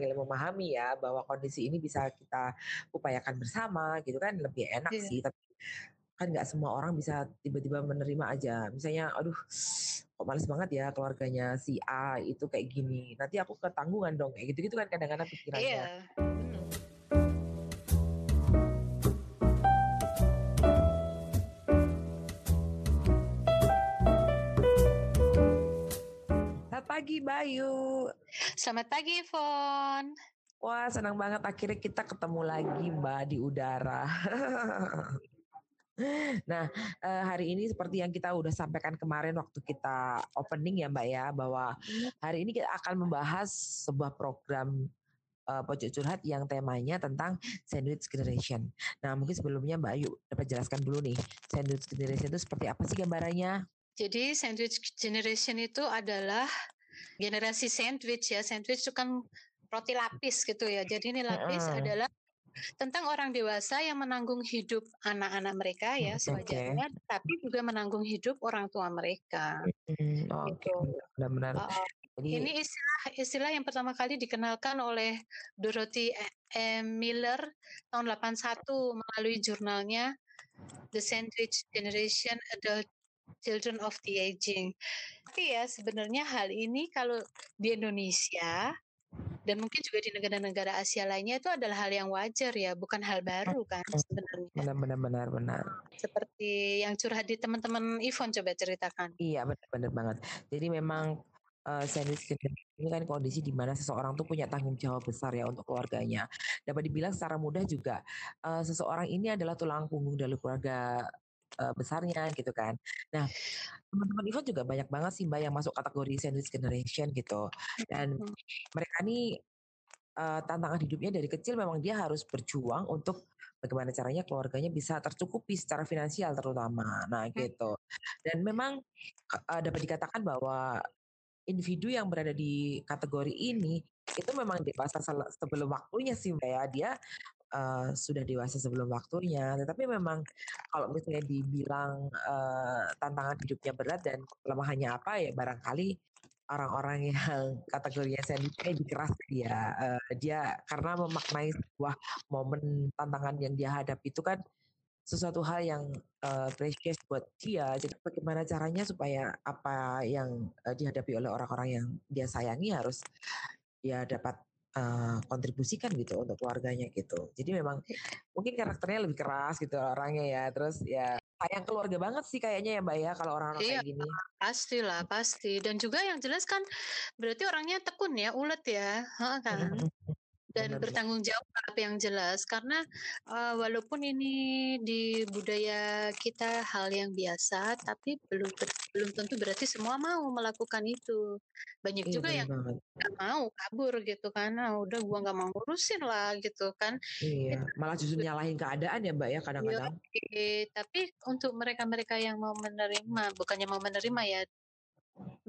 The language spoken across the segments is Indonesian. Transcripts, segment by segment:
sambil memahami ya bahwa kondisi ini bisa kita upayakan bersama gitu kan lebih enak Iya. sih. Tapi kan nggak semua orang bisa tiba-tiba menerima aja. Misalnya, aduh kok males banget ya keluarganya si A itu kayak gini. Nanti aku ketanggungan dong kayak gitu-gitu kan kadang-kadang pikirannya. Iya. Pagi Bayu. Selamat pagi, Fon. Wah senang banget akhirnya kita ketemu lagi Mbak di udara. nah eh, hari ini seperti yang kita udah sampaikan kemarin waktu kita opening ya Mbak ya bahwa hari ini kita akan membahas sebuah program eh, pojok curhat yang temanya tentang sandwich generation. Nah mungkin sebelumnya Mbak Ayu dapat jelaskan dulu nih sandwich generation itu seperti apa sih gambarannya? Jadi sandwich generation itu adalah generasi sandwich ya. Sandwich itu kan roti lapis gitu ya. Jadi ini lapis Heeh. adalah tentang orang dewasa yang menanggung hidup anak-anak mereka ya sewajarnya, tapi juga menanggung hidup orang tua mereka. Hmm, oke Gitu. benar-benar. Uh, Jadi ini istilah istilah yang pertama kali dikenalkan oleh Dorothy M. Miller tahun 81 melalui jurnalnya The Sandwich Generation Adult Children of the Aging. Tapi ya sebenarnya hal ini kalau di Indonesia dan mungkin juga di negara-negara Asia lainnya itu adalah hal yang wajar ya, bukan hal baru kan sebenarnya. benar-benar benar-benar. Seperti yang curhat di teman-teman Ivon coba ceritakan. Iya benar-benar banget. Jadi memang eh, sandwich ini kan kondisi di mana seseorang tuh punya tanggung jawab besar ya untuk keluarganya. Dapat dibilang secara mudah juga eh, seseorang ini adalah tulang punggung dari keluarga eh, besarnya gitu kan. Nah teman-teman Ivan juga banyak banget sih mbak yang masuk kategori sandwich generation gitu. Dan mereka nih eh, tantangan hidupnya dari kecil memang dia harus berjuang untuk bagaimana caranya keluarganya bisa tercukupi secara finansial terutama. Nah gitu. Dan memang eh, dapat dikatakan bahwa individu yang berada di kategori ini itu memang dewasa sebelum waktunya sih mbak ya dia eh, sudah dewasa sebelum waktunya tetapi memang kalau misalnya dibilang eh, tantangan hidupnya berat dan kelemahannya apa ya barangkali orang-orang yang kategorinya sandwich lebih keras dia Eh, dia karena memaknai sebuah momen tantangan yang dia hadapi itu kan sesuatu hal yang eh, precious buat dia. Jadi bagaimana caranya supaya apa yang eh, dihadapi oleh orang-orang yang dia sayangi harus dia dapat eh, kontribusikan gitu untuk keluarganya gitu. Jadi memang mungkin karakternya lebih keras gitu orangnya ya. Terus ya sayang keluarga banget sih kayaknya ya Mbak ya kalau orang-orang Iya, kayak gini. pastilah, pasti. Dan juga yang jelas kan berarti orangnya tekun ya, ulet ya, heeh kan? Dan Benar, bertanggung jawab yang jelas karena eh, walaupun ini di budaya kita hal yang biasa, tapi belum belum tentu berarti semua mau melakukan itu. Banyak Iya juga yang nggak mau kabur gitu kan, ah, udah gua nggak mau ngurusin lah gitu kan. Iya, malah justru nyalahin keadaan ya Mbak ya kadang-kadang. Yoi, tapi untuk mereka-mereka yang mau menerima, bukannya mau menerima ya,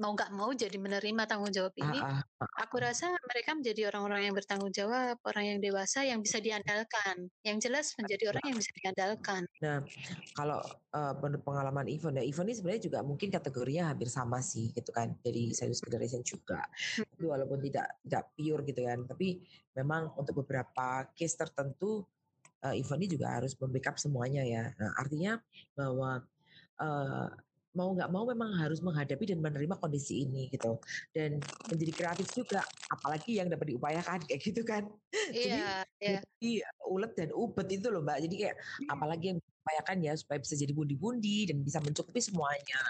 mau nggak mau jadi menerima tanggung jawab ini, Ah, ah, aku rasa mereka menjadi orang-orang yang bertanggung jawab, orang yang dewasa yang bisa diandalkan. Yang jelas menjadi orang yang bisa diandalkan. Nah, kalau menurut pengalaman Ivan ya, Ivan ini sebenarnya juga mungkin kategorinya hampir sama sih gitu kan, dari sandwich generation juga. Tapi walaupun tidak tidak pure gitu kan, tapi memang untuk beberapa case tertentu eh, Ivan ini juga harus membackup semuanya ya. Nah, artinya bahwa mau nggak mau memang harus menghadapi dan menerima kondisi ini gitu. Dan menjadi kreatif juga apalagi yang dapat diupayakan kayak gitu kan. Jadi Iya, iya. jadi ulet dan ubet itu loh mbak. Jadi kayak apalagi yang diupayakan ya supaya bisa jadi bundi-bundi dan bisa mencukupi semuanya.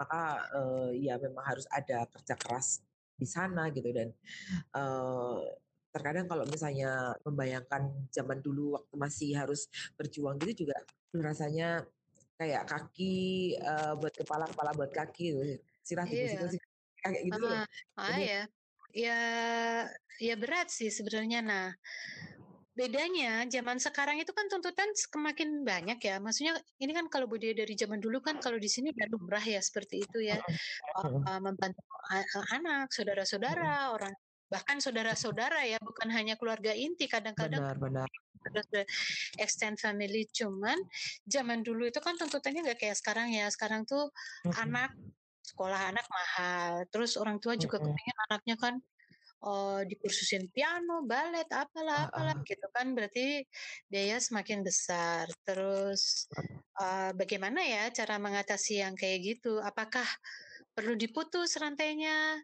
Maka eh, ya memang harus ada kerja keras di sana gitu. Dan eh, terkadang kalau misalnya membayangkan zaman dulu waktu masih harus berjuang gitu juga rasanya kayak kaki eh, buat kepala kepala buat kaki gitu. sirah tikus itu kayak gitu loh Ah, Jadi- ya. Ya, ya berat sih sebenarnya. Nah, bedanya zaman sekarang itu kan tuntutan semakin banyak ya. Maksudnya ini kan kalau budaya dari zaman dulu kan kalau di sini udah lumrah ya seperti itu ya. Uh, membantu anak, saudara-saudara, orang bahkan saudara-saudara ya, bukan hanya keluarga inti. Kadang-kadang benar benar extend family cuman zaman dulu itu kan tuntutannya nggak kayak sekarang ya sekarang tuh Mm-mm. anak sekolah anak mahal terus orang tua juga Mm-mm. kepengen anaknya kan oh, dikursusin piano, balet, apalah apalah Heeh. gitu kan, berarti biaya semakin besar. Terus, eee, bagaimana ya cara mengatasi yang kayak gitu? Apakah perlu diputus rantainya?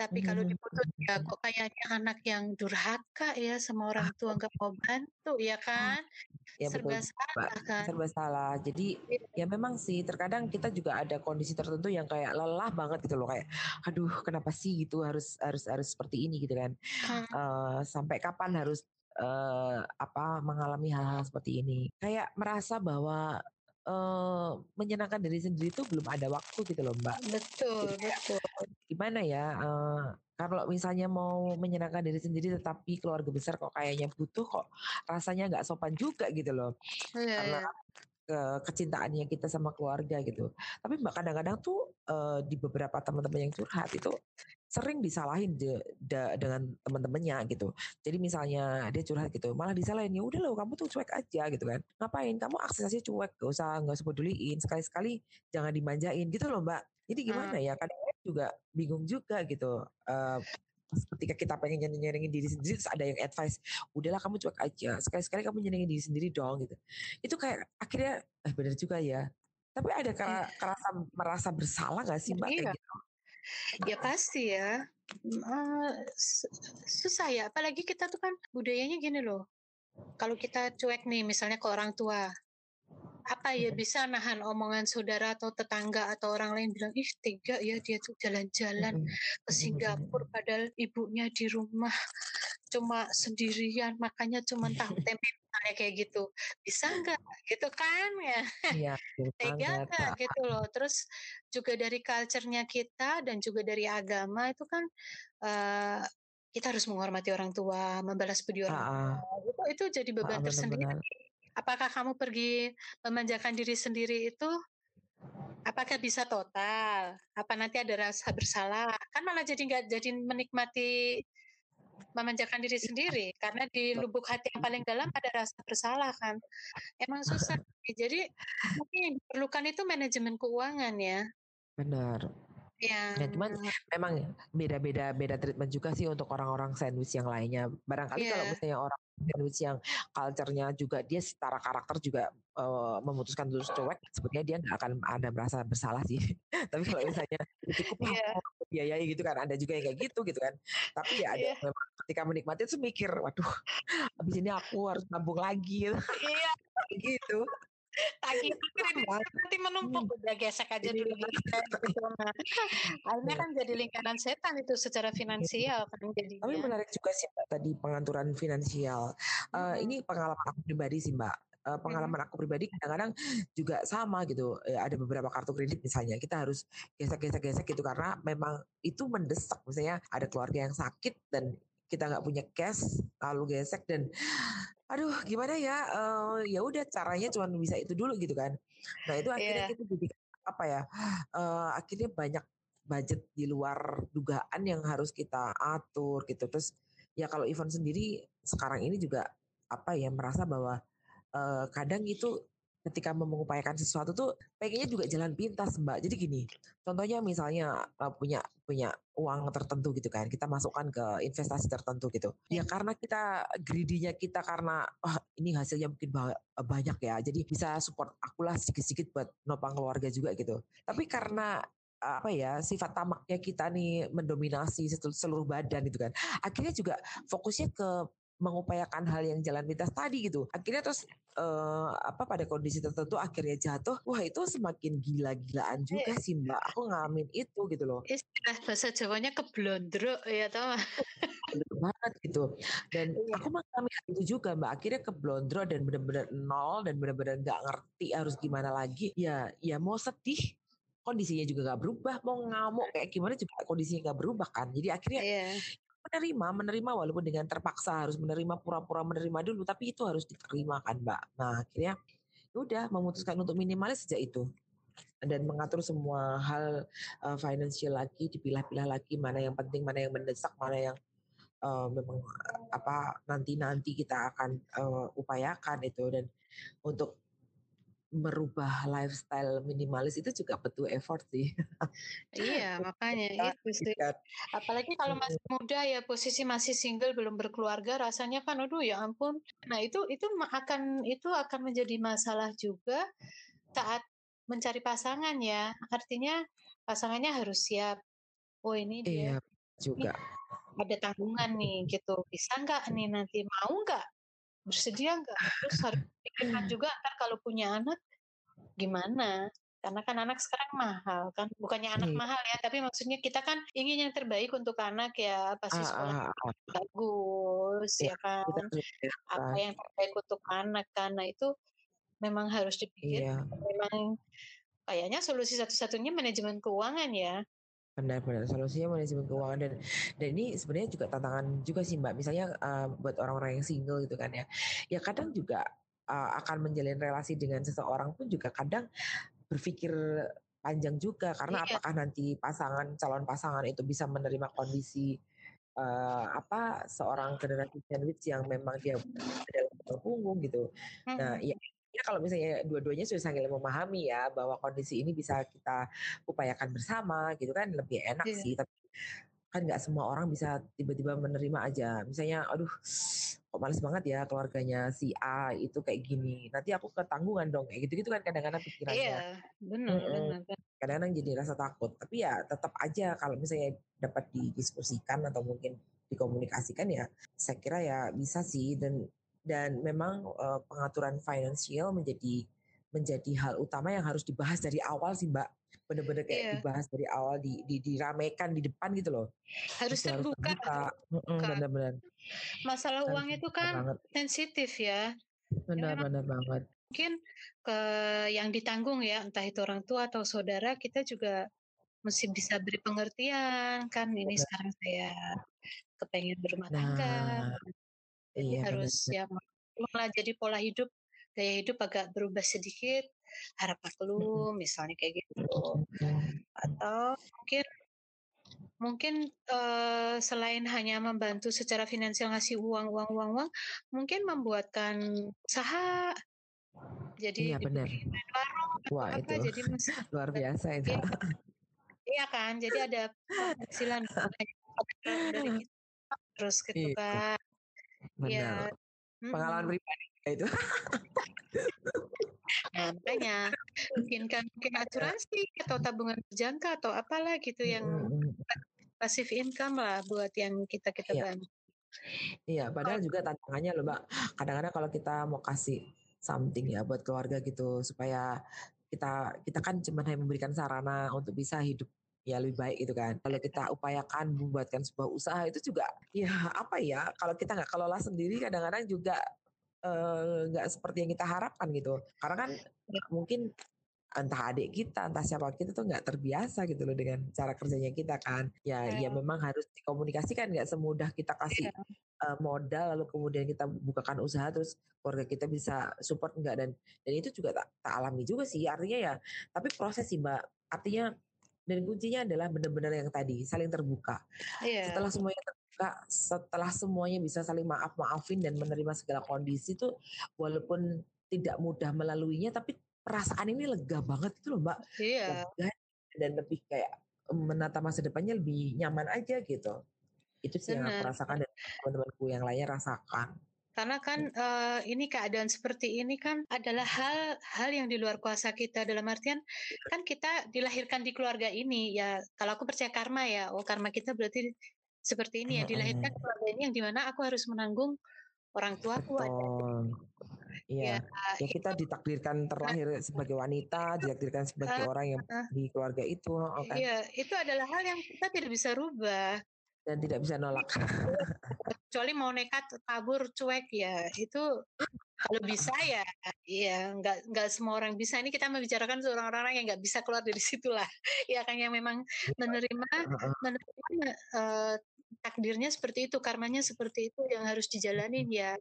Tapi kalau diputus ya kok kayaknya anak yang durhaka ya sama orang Ah, tua, nggak mau bantu, ya Ah, kan? ya betul Serba Mbak, salah kan? serba salah. Jadi, Iya. ya memang sih terkadang kita juga ada kondisi tertentu yang kayak lelah banget gitu loh, kayak, "Aduh kenapa sih gitu harus harus harus seperti ini?" Gitu kan. Eee, sampai kapan harus, eee, apa, mengalami hal-hal seperti ini. Kayak merasa bahwa, menyenangkan diri sendiri itu belum ada waktu gitu loh, Mbak. Jadi Betul kayak betul. gimana ya, eee, kalau misalnya mau menyenangkan diri sendiri tetapi keluarga besar kok kayaknya butuh, kok rasanya nggak sopan juga gitu loh. Iya Karena iya. Kan, eee, kecintaannya kita sama keluarga gitu. Tapi Mbak kadang-kadang tuh, eee, di beberapa teman-teman yang curhat itu sering disalahin de da dengan teman-temannya gitu. Jadi misalnya dia curhat gitu, malah disalahin, "Ya udah loh kamu tuh cuek aja," gitu kan. "Ngapain kamu akses aja cuek, nggak usah nggak usah peduliin, sekali-sekali jangan dimanjain," gitu loh, Mbak. Jadi gimana ya, kadang-kadang juga bingung juga gitu, pas ketika kita pengen nyeneng-nyenengin diri sendiri terus ada yang advice, "Udahlah kamu cuek aja, sekali-sekali kamu nyenengin diri sendiri dong," gitu. Itu kayak akhirnya, eh bener juga ya. Tapi ada kera Iya. kerasa merasa bersalah nggak sih, Mbak, Iya. gitu? Ya pasti ya, susah ya, apalagi kita tuh kan budayanya gini loh, kalau kita cuek nih misalnya ke orang tua, apa ya bisa nahan omongan saudara atau tetangga atau orang lain bilang, "Ih tega ya dia tuh jalan-jalan ke Singapura padahal ibunya di rumah cuma sendirian, makannya cuman tahu tempe," misalnya kayak gitu. Bisa nggak? Gitu kan ya. Iya, Tega nggak? Gitu loh. Terus juga dari culture-nya kita dan juga dari agama itu kan, eee, kita harus menghormati orang tua, membalas budi orang tua, itu itu jadi beban tersendiri. Apakah kamu pergi memanjakan diri sendiri itu, apakah bisa total? Apa nanti ada rasa bersalah? Kan malah jadi nggak jadi menikmati memanjakan diri Iya. sendiri, karena di lubuk hati yang paling dalam ada rasa bersalah kan. Emang susah jadi mungkin yang diperlukan itu manajemen keuangan ya. Bener. Ya cuman Yang memang beda-beda beda treatment juga sih untuk orang-orang sandwich yang lainnya. Barangkali kalau Iya. misalnya orang sandwich yang culture-nya juga dia secara karakter juga, eee, memutuskan terus cuek, sepertinya dia nggak akan ada merasa bersalah sih. Tapi kalau misalnya udah cukup lah Iya. biayai gitu kan, ada juga yang kayak gitu, gitu kan. Tapi ya ada yang memang ketika menikmati terus mikir, "Waduh habis ini aku harus nabung lagi," Iya. gitu. Kreditnya Sama. nanti menumpuk, Mhm. udah gesek aja Iya. dulu gitu. Akhirnya kan jadi lingkaran setan itu secara finansial kan Tapi jadinya. menarik juga sih Mbak tadi pengaturan finansial. Mhm. ini pengalaman aku pribadi sih Mbak, Mhm. pengalaman aku pribadi kadang-kadang juga sama gitu, eee, ada beberapa kartu kredit misalnya, kita harus gesek gesek gesek gitu karena memang itu mendesak. Misalnya ada keluarga yang sakit dan kita nggak punya cash, lalu gesek dan aduh gimana ya, eee, ya udah caranya cuman bisa itu dulu gitu kan. Nah itu akhirnya Iya. kita jadi apa ya, eee, akhirnya banyak budget di luar dugaan yang harus kita atur gitu. Terus ya kalau Ivon sendiri sekarang ini juga apa ya, merasa bahwa, eee, kadang itu ketika mengupayakan sesuatu tuh pengennya juga jalan pintas, Mbak. Jadi gini, contohnya misalnya, eee, punya punya uang tertentu gitu kan, kita masukkan ke investasi tertentu gitu. Iya. Ya karena kita greedy-nya kita karena, "Wah ini hasilnya mungkin eee, banyak ya, jadi bisa support akulah sedikit-sedikit buat nopang keluarga juga," gitu. Tapi karena, eee, apa ya, sifat tamaknya kita nih mendominasi seluruh badan gitu kan, akhirnya juga fokusnya ke mengupayakan hal yang jalan pintas tadi gitu. Akhirnya terus, eee, apa, pada kondisi tertentu akhirnya jatuh, wah itu semakin gila-gilaan juga Iya. sih Mbak, aku ngalamin itu gitu loh. Istilah bahasa Jawanya keblondro ya toh. Bener banget gitu. Dan Iya. aku mengalami itu juga Mbak, akhirnya keblondro dan bener-bener nol dan bener-bener nggak ngerti harus gimana lagi. Ya ya mau sedih, kondisinya juga nggak berubah, mau ngamuk kayak gimana juga kondisinya nggak berubah kan. Jadi akhirnya Iya. Menerima menerima walaupun dengan terpaksa harus menerima, pura-pura menerima dulu, tapi itu harus diterima kan Mbak. Nah akhirnya ya udah memutuskan untuk minimalis sejak itu. Dan mengatur semua hal, eee, financial lagi, dipilah-pilah lagi mana yang penting, mana yang mendesak, mana yang, eee, memang apa, nanti-nanti kita akan, eee, upayakan itu dan untuk merubah lifestyle minimalis itu juga butuh effort sih. Iya, makanya itu sih. Apalagi kalau masih muda ya posisi masih single belum berkeluarga rasanya kan aduh ya ampun. Nah, itu itu akan itu akan menjadi masalah juga saat mencari pasangan ya. Artinya pasangannya harus siap. Oh, ini dia. Iya, juga. Ada tanggungan nih gitu. Bisa nggak nih nanti mau nggak bersedia nggak? Terus harus pikirkan juga kan kalau punya anak gimana? Karena kan anak sekarang mahal kan, bukannya anak hmm. mahal ya, tapi maksudnya kita kan ingin yang terbaik untuk anak ya, pasti ah, sekolah ah, ah. bagus ya, ya kan, apa yang terbaik untuk anak kan, nah itu memang harus dipikir, iya. memang kayaknya solusi satu-satunya manajemen keuangan ya. Benar-benar solusinya manajemen keuangan dan dan ini sebenarnya juga tantangan juga sih mbak. Misalnya uh, buat orang-orang yang single gitu kan ya, ya kadang juga uh, akan menjalin relasi dengan seseorang pun juga kadang berpikir panjang juga karena iya. apakah nanti pasangan calon pasangan itu bisa menerima kondisi uh, apa seorang generasi sandwich yang memang dia dalam punggung gitu. Nah, ya ya kalau misalnya dua-duanya sudah saling memahami ya bahwa kondisi ini bisa kita upayakan bersama gitu kan lebih enak yeah. sih. Tapi kan nggak semua orang bisa tiba-tiba menerima aja. Misalnya aduh kok males banget ya keluarganya si A itu kayak gini. Nanti aku ketanggungan dong kayak gitu gitu kan kadang-kadang pikirannya. Iya benar benar. Kadang-kadang jadi rasa takut. Tapi ya tetap aja kalau misalnya dapat didiskusikan atau mungkin dikomunikasikan ya saya kira ya bisa sih. Dan dan memang uh, pengaturan finansial menjadi menjadi hal utama yang harus dibahas dari awal sih Mbak. Benar-benar kayak yeah. dibahas dari awal di, di diramekan di depan gitu loh. Harus terbuka. Benar-benar. Masalah harus uang itu kan sensitif ya. Benar-benar banget. Mungkin ke yang ditanggung ya, entah itu orang tua atau saudara, kita juga mesti bisa beri pengertian kan ini Benar. sekarang saya kepengen berumah tangga. Nah, jadi iya, harus bener. ya malah jadi pola hidup gaya hidup agak berubah sedikit harap lu misalnya kayak gitu. Atau mungkin mungkin uh, selain hanya membantu secara finansial ngasih uang uang uang uang mungkin membuatkan usaha. Jadi iya, benar. warung Wah, apa itu. jadi luar biasa itu. iya, iya kan? Jadi ada penghasilan dari kita terus gitu kan Benar. Ya. Pengalaman hmm. pribadi itu. nah, makanya mungkin kan mungkin asuransi atau tabungan berjangka atau apalah gitu yang pasif income lah buat yang kita kita iya. bantu. Iya, padahal juga tantangannya loh, Mbak. Kadang-kadang kalau kita mau kasih something ya buat keluarga gitu supaya kita kita kan cuma hanya memberikan sarana untuk bisa hidup ya lebih baik gitu kan. Kalau kita upayakan membuatkan sebuah usaha itu juga ya apa ya kalau kita nggak kelola sendiri kadang-kadang juga eh, nggak uh, seperti yang kita harapkan gitu. Karena kan mungkin entah adik kita, entah siapa kita tuh nggak terbiasa gitu loh dengan cara kerjanya kita kan. Ya, ya, ya memang harus dikomunikasikan nggak semudah kita kasih ya. uh, modal lalu kemudian kita bukakan usaha terus keluarga kita bisa support enggak dan dan itu juga tak, tak alami juga sih artinya ya. Tapi proses sih mbak. Artinya dan kuncinya adalah benar-benar yang tadi saling terbuka. Yeah. Setelah semuanya terbuka, setelah semuanya bisa saling maaf maafin dan menerima segala kondisi itu, walaupun tidak mudah melaluinya, tapi perasaan ini lega banget itu loh mbak. Iya. Lega dan lebih kayak menata masa depannya lebih nyaman aja gitu. Itu sih Benar. yang aku rasakan dan teman-temanku yang lainnya rasakan. Karena kan uh, ini keadaan seperti ini kan adalah hal-hal yang di luar kuasa kita. Dalam artian kan kita dilahirkan di keluarga ini ya. Kalau aku percaya karma ya. Oh karma kita berarti seperti ini ya. Dilahirkan di keluarga ini yang di mana aku harus menanggung orang tua aku Iya, ya, ya kita itu, ditakdirkan terlahir sebagai wanita, ditakdirkan sebagai uh, orang yang uh, di keluarga itu. Okay. Iya, itu adalah hal yang kita tidak bisa rubah. Dan tidak bisa nolak. Kecuali mau nekat kabur cuek ya itu kalau bisa ya ya nggak nggak semua orang bisa. Ini kita membicarakan seorang orang yang nggak bisa keluar dari situ lah ya kan yang memang iya. menerima menerima uh, takdirnya seperti itu karmanya seperti itu yang harus dijalanin ya.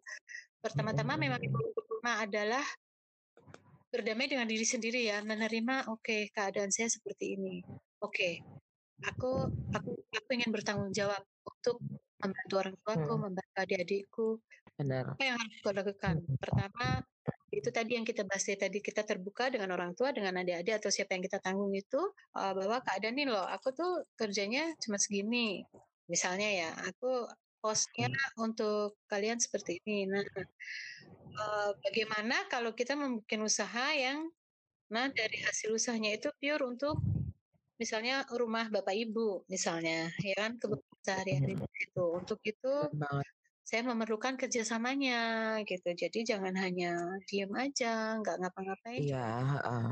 Pertama-tama memang yang pertama adalah berdamai dengan diri sendiri ya menerima oke okay, keadaan saya seperti ini. Oke okay, aku aku aku ingin bertanggung jawab untuk membantu orang tuaku, hmm. membantu adik-adikku. Benar. Apa yang harus aku lakukan? Hmm. Pertama, itu tadi yang kita bahas tadi kita terbuka dengan orang tua, dengan adik-adik atau siapa yang kita tanggung itu uh, bahwa keadaan ini loh, aku tuh kerjanya cuma segini. Misalnya ya, aku posnya hmm. untuk kalian seperti ini. Nah, uh, bagaimana kalau kita membuat usaha yang nah dari hasil usahanya itu pure untuk misalnya rumah bapak ibu misalnya ya kan kebutuhan sehari-hari itu untuk itu saya memerlukan kerjasamanya gitu. Jadi jangan hanya diem aja, nggak ngapa-ngapain. Iya. Uh,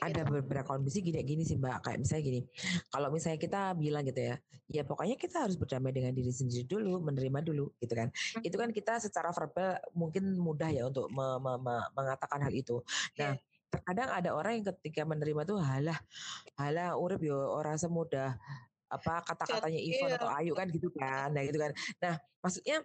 ada gitu. beberapa kondisi gini-gini sih mbak. Kayak misalnya gini, kalau misalnya kita bilang gitu ya, ya pokoknya kita harus berdamai dengan diri sendiri dulu, menerima dulu gitu kan. Hmm. Itu kan kita secara verbal mungkin mudah ya untuk me me me mengatakan hal itu. Nah. Yeah terkadang ada orang yang ketika menerima tuh halah halah urip yo orang semudah apa kata-katanya Ivan iya. atau Ayu kan gitu kan nah gitu kan. Nah maksudnya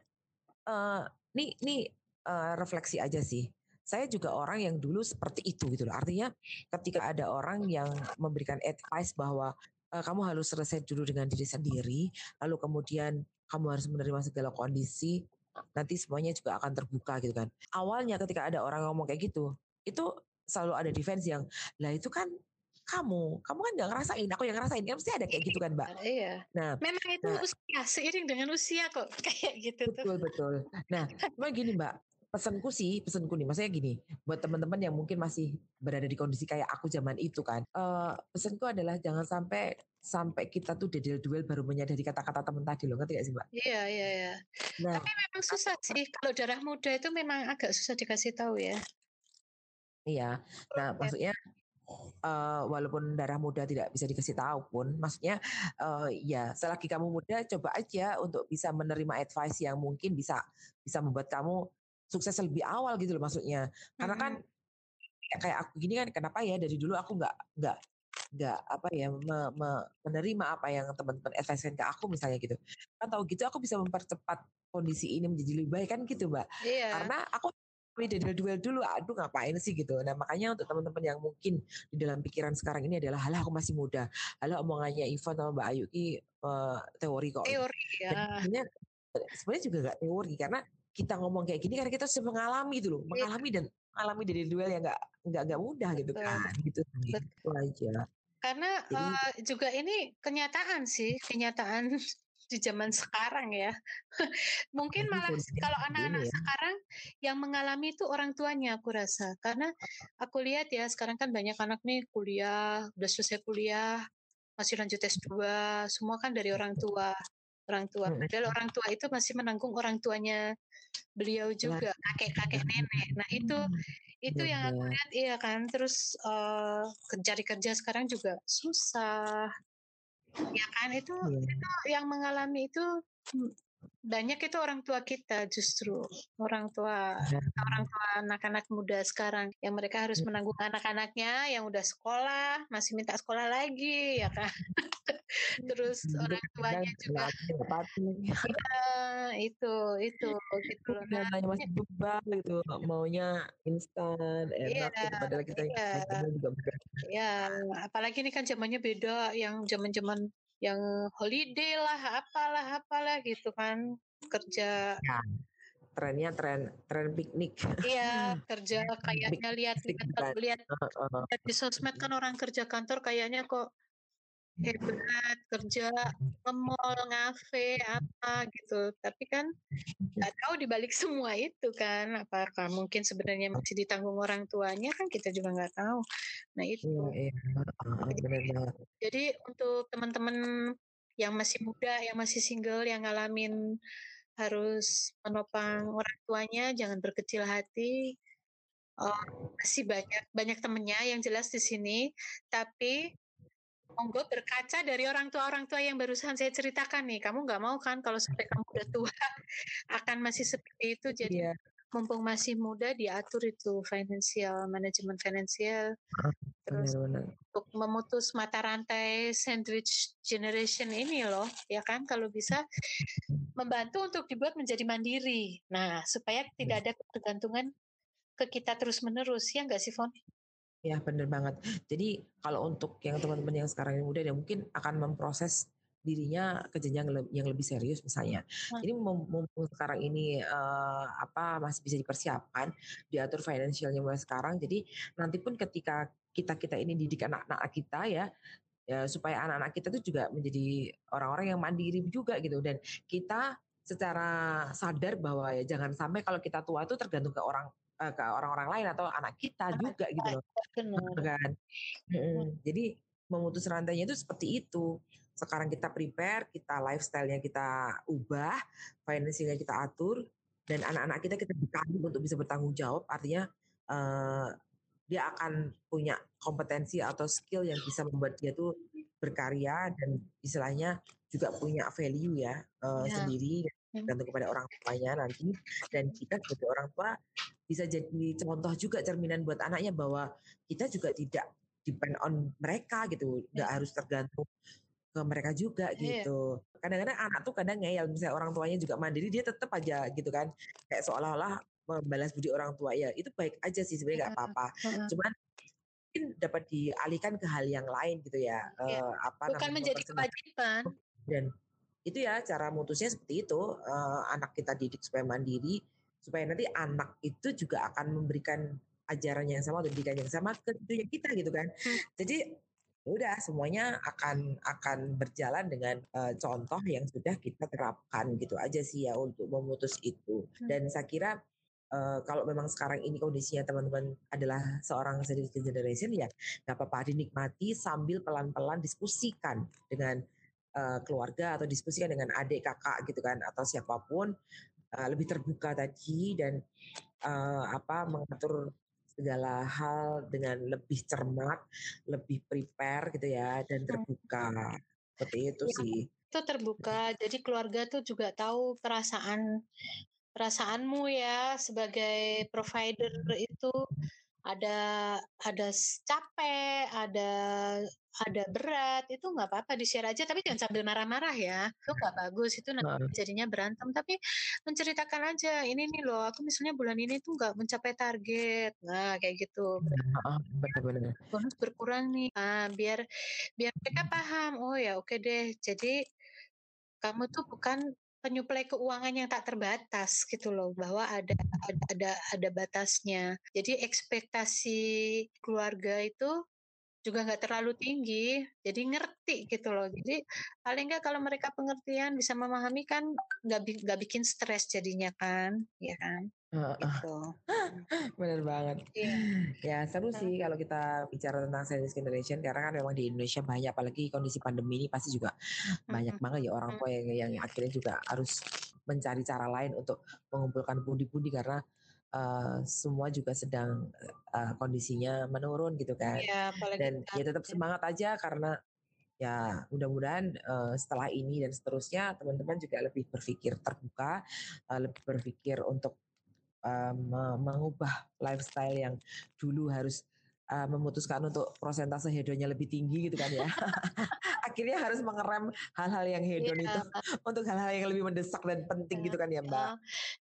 uh, nih nih uh, refleksi aja sih. Saya juga orang yang dulu seperti itu gitu loh. Artinya ketika ada orang yang memberikan advice bahwa uh, kamu harus selesai dulu dengan diri sendiri lalu kemudian kamu harus menerima segala kondisi nanti semuanya juga akan terbuka gitu kan. Awalnya ketika ada orang ngomong kayak gitu itu selalu ada defense yang lah itu kan kamu, kamu kan nggak ngerasain, aku yang ngerasain, kan pasti ada kayak gitu kan, Mbak. Iya. Nah, memang itu nah, usia, seiring dengan usia kok kayak gitu betul, tuh. Betul betul. Nah, cuma gini Mbak, pesanku sih, pesanku nih, maksudnya gini, buat teman-teman yang mungkin masih berada di kondisi kayak aku zaman itu kan, uh, pesanku adalah jangan sampai sampai kita tuh dedel duel baru menyadari kata-kata teman tadi loh, ngerti gak sih mbak? Iya iya iya. Nah, Tapi memang susah sih kalau darah muda itu memang agak susah dikasih tahu ya. Iya. Nah, maksudnya uh, walaupun darah muda tidak bisa dikasih tahu pun, maksudnya uh, ya selagi kamu muda coba aja untuk bisa menerima advice yang mungkin bisa bisa membuat kamu sukses lebih awal gitu loh maksudnya. Karena kan kayak aku gini kan kenapa ya dari dulu aku nggak nggak nggak apa ya me, me, menerima apa yang teman-teman advice ke aku misalnya gitu. Kan tahu gitu aku bisa mempercepat kondisi ini menjadi lebih baik kan gitu, Mbak. Iya. Karena aku duel duel dulu aduh ngapain sih? gitu. Nah makanya untuk teman-teman yang mungkin di dalam pikiran sekarang ini adalah halah aku masih muda. Halah omongannya Ivan sama Mbak Ayu ki uh, teori kok. Teori ya. Sebenarnya sebenarnya juga gak teori karena kita ngomong kayak gini karena kita sudah mengalami itu loh iya. mengalami dan mengalami dari duel yang nggak nggak nggak mudah gitu Betul. gitu kan gitu itu aja. Karena Jadi, uh, juga ini kenyataan sih kenyataan di zaman sekarang ya. Mungkin malah kalau anak-anak ya. sekarang yang mengalami itu orang tuanya aku rasa. Karena aku lihat ya sekarang kan banyak anak nih kuliah, udah selesai kuliah, masih lanjut S2, semua kan dari orang tua. Orang tua. Padahal orang tua itu masih menanggung orang tuanya beliau juga, kakek-kakek nenek. Nah, itu itu yang aku lihat iya kan. Terus uh, cari kerja sekarang juga susah ya kan itu yeah. itu yang mengalami itu hmm, banyak itu orang tua kita justru orang tua yeah. orang tua anak-anak muda sekarang yang mereka harus iya. menanggung anak-anaknya yang udah sekolah masih minta sekolah lagi ya kan terus orang tuanya juga ya, itu itu gitu loh nah, masih bebal gitu maunya instan enak iya, gitu padahal kita iya. juga ya apalagi ini kan zamannya beda yang zaman-zaman yang holiday lah, apalah, apalah gitu kan kerja. Ya, trennya tren tren piknik. Iya, kerja kayaknya lihat lihat lihat, lihat di sosmed kan orang kerja kantor kayaknya kok hebat kerja nge-mall, ngafe, apa gitu. Tapi kan nggak tahu dibalik semua itu kan, apakah mungkin sebenarnya masih ditanggung orang tuanya kan kita juga nggak tahu. Nah itu. Iya, iya. Jadi untuk teman-teman yang masih muda, yang masih single, yang ngalamin harus menopang orang tuanya, jangan berkecil hati. Oh, masih banyak banyak temennya yang jelas di sini, tapi monggo berkaca dari orang tua orang tua yang barusan saya ceritakan nih. Kamu nggak mau kan kalau sampai kamu udah tua akan masih seperti itu. Jadi yeah. mumpung masih muda diatur itu financial manajemen finansial terus benar, benar. untuk memutus mata rantai sandwich generation ini loh ya kan? Kalau bisa membantu untuk dibuat menjadi mandiri. Nah supaya tidak ada ketergantungan ke kita terus menerus ya nggak sih Fon? Ya benar banget. Jadi kalau untuk yang teman-teman yang sekarang yang muda ya mungkin akan memproses dirinya ke jenjang yang lebih serius misalnya. Ini mumpung sekarang ini uh, apa masih bisa dipersiapkan, diatur finansialnya mulai sekarang. Jadi nanti pun ketika kita kita ini didik anak-anak kita ya, ya supaya anak-anak kita itu juga menjadi orang-orang yang mandiri juga gitu dan kita secara sadar bahwa ya jangan sampai kalau kita tua itu tergantung ke orang uh, ke orang-orang lain atau anak kita juga gitu loh. Kan. Hmm. Jadi memutus rantainya itu seperti itu sekarang kita prepare, kita lifestyle-nya kita ubah, finansialnya kita atur, dan anak-anak kita kita bekali untuk bisa bertanggung jawab. Artinya uh, dia akan punya kompetensi atau skill yang bisa membuat dia tuh berkarya dan istilahnya juga punya value ya, uh, ya. sendiri gantung kepada orang tuanya nanti dan kita sebagai orang tua bisa jadi contoh juga cerminan buat anaknya bahwa kita juga tidak depend on mereka gitu nggak ya. harus tergantung ke mereka juga iya. gitu. Kadang-kadang anak tuh kadang ngeyel misalnya orang tuanya juga mandiri dia tetap aja gitu kan kayak seolah-olah membalas budi orang tua ya itu baik aja sih sebenarnya nggak apa-apa. Cuman mungkin dapat dialihkan ke hal yang lain gitu ya. Iya. Uh, apa Bukan menjadi kewajiban. Dan itu ya cara mutusnya seperti itu uh, anak kita didik supaya mandiri supaya nanti anak itu juga akan memberikan ajaran yang sama atau didikan yang sama ke kita gitu kan. Hmm. Jadi Ya udah semuanya akan akan berjalan dengan uh, contoh yang sudah kita terapkan gitu aja sih ya untuk memutus itu hmm. dan saya kira uh, kalau memang sekarang ini kondisinya teman-teman adalah seorang sedikit generation ya nggak apa-apa dinikmati sambil pelan-pelan diskusikan dengan uh, keluarga atau diskusikan dengan adik kakak gitu kan atau siapa pun uh, lebih terbuka tadi dan uh, apa mengatur segala hal dengan lebih cermat, lebih prepare gitu ya dan hmm. terbuka. Seperti itu ya, sih. Itu terbuka. Jadi keluarga tuh juga tahu perasaan perasaanmu ya sebagai provider itu ada ada capek, ada ada berat, itu nggak apa-apa di-share aja, tapi jangan sambil marah-marah ya. Itu nggak bagus, itu nanti jadinya berantem. Tapi menceritakan aja, ini nih loh, aku misalnya bulan ini tuh nggak mencapai target. Nah, kayak gitu. Benar-benar. Bonus berkurang nih. Nah, biar biar mereka paham. Oh ya, oke deh. Jadi kamu tuh bukan penyuplai keuangan yang tak terbatas gitu loh bahwa ada ada ada, ada batasnya. Jadi ekspektasi keluarga itu juga nggak terlalu tinggi jadi ngerti gitu loh. Jadi paling nggak kalau mereka pengertian bisa memahami kan nggak nggak bikin stres jadinya kan ya kan Uh, gitu. Bener banget. Iya. Ya seru sih kalau kita bicara tentang sandwich generation karena kan memang di Indonesia banyak apalagi kondisi pandemi ini pasti juga banyak banget ya orang tua yang yang akhirnya juga harus mencari cara lain untuk mengumpulkan pundi-pundi karena uh, semua juga sedang uh, kondisinya menurun gitu kan. Ya, dan ya tetap semangat aja karena ya mudah-mudahan uh, setelah ini dan seterusnya teman-teman juga lebih berpikir terbuka, uh, lebih berpikir untuk uh, mengubah lifestyle yang dulu harus uh, memutuskan untuk prosentase hedonnya lebih tinggi gitu kan ya. Akhirnya harus mengerem hal-hal yang hedon yeah. itu untuk hal-hal yang lebih mendesak dan penting yeah. gitu kan ya Mbak.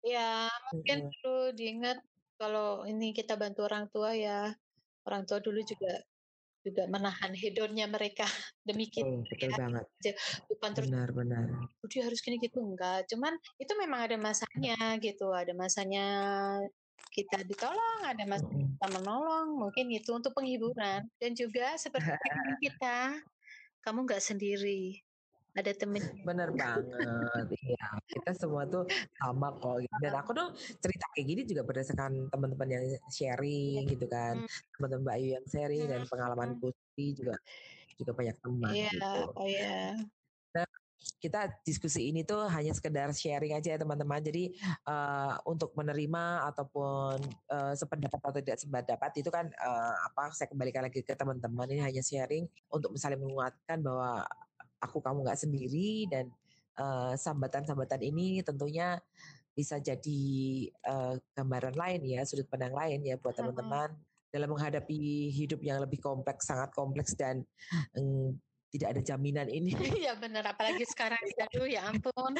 Ya, mungkin mm -hmm. perlu diingat kalau ini kita bantu orang tua ya. Orang tua dulu juga juga menahan hedonnya mereka demi kita. Oh, betul ya. banget. Bukan terus benar benar. Dia harus gini gitu enggak. Cuman itu memang ada masanya gitu. Ada masanya kita ditolong, ada masa kita menolong, mungkin itu untuk penghiburan dan juga seperti kita, kamu nggak sendiri, ada temen. Bener banget, iya kita semua tuh sama kok. Gitu. Dan aku tuh cerita kayak gini juga berdasarkan teman-teman yang sharing gitu kan, hmm. teman-teman Mbak Ayu yang sharing dan hmm, pengalaman Putri hmm. juga juga banyak teman Iya, gitu. oh iya. Nah, kita diskusi ini tuh hanya sekedar sharing aja ya teman-teman. Jadi uh, untuk menerima ataupun uh, sependapat atau tidak sependapat itu kan uh, apa saya kembalikan lagi ke teman-teman ini hanya sharing untuk misalnya menguatkan bahwa aku kamu nggak sendiri dan uh, sambatan-sambatan ini tentunya bisa jadi uh, gambaran lain ya sudut pandang lain ya buat teman-teman dalam menghadapi hidup yang lebih kompleks sangat kompleks dan um, tidak ada jaminan ini. Iya benar, apalagi sekarang aduh ya ampun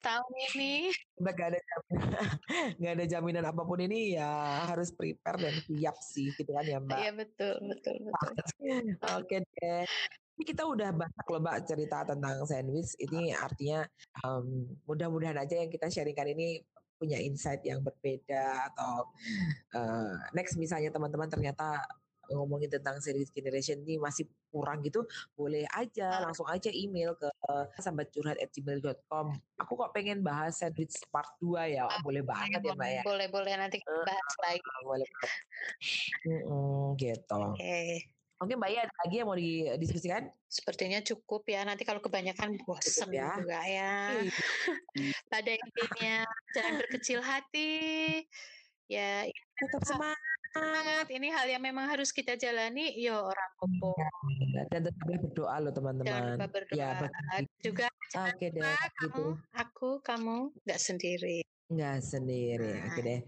tahun ini. Udah gak ada jaminan, gak ada jaminan apa pun ini ya harus prepare dan siap sih gitu kan ya Mbak. Iya betul betul betul. Oke deh. Kita udah banyak loh mbak cerita tentang sandwich. Ini artinya um, mudah-mudahan aja yang kita sharingkan ini punya insight yang berbeda atau uh, next misalnya teman-teman ternyata ngomongin tentang sandwich generation ini masih kurang gitu, boleh aja langsung aja email ke sambatcurhat@gmail.com. Aku kok pengen bahas sandwich part 2 ya, oh, boleh banget ya mbak ya. Boleh boleh nanti bahas uh, lagi. Boleh. Mm gitu. Oke. Okay. Oke Mbak Ya, ada lagi yang mau didiskusikan? Sepertinya cukup ya. Nanti kalau kebanyakan bosan ya. juga ya. Iya. Pada intinya jangan berkecil hati. Ya, tetap semangat. Semangat. Ini hal yang memang harus kita jalani. Yo orang kopo. Ya, dan tetap berdoa loh teman-teman. Jangan lupa berdoa. Ya, juga Oke deh, kamu, gitu. aku, kamu nggak sendiri. Nggak sendiri, oke deh.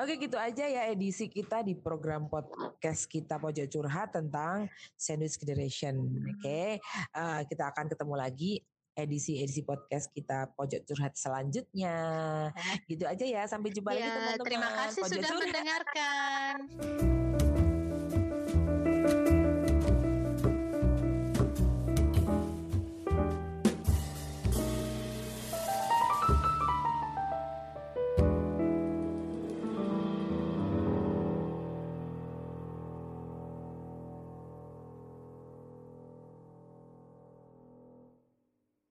Oke gitu aja ya edisi kita di program podcast kita Pojok Curhat tentang Sandwich Generation. Oke, uh, kita akan ketemu lagi edisi-edisi podcast kita Pojok Curhat selanjutnya. Gitu aja ya, sampai jumpa ya, lagi teman-teman. Terima kasih Pojok sudah Curhat. mendengarkan.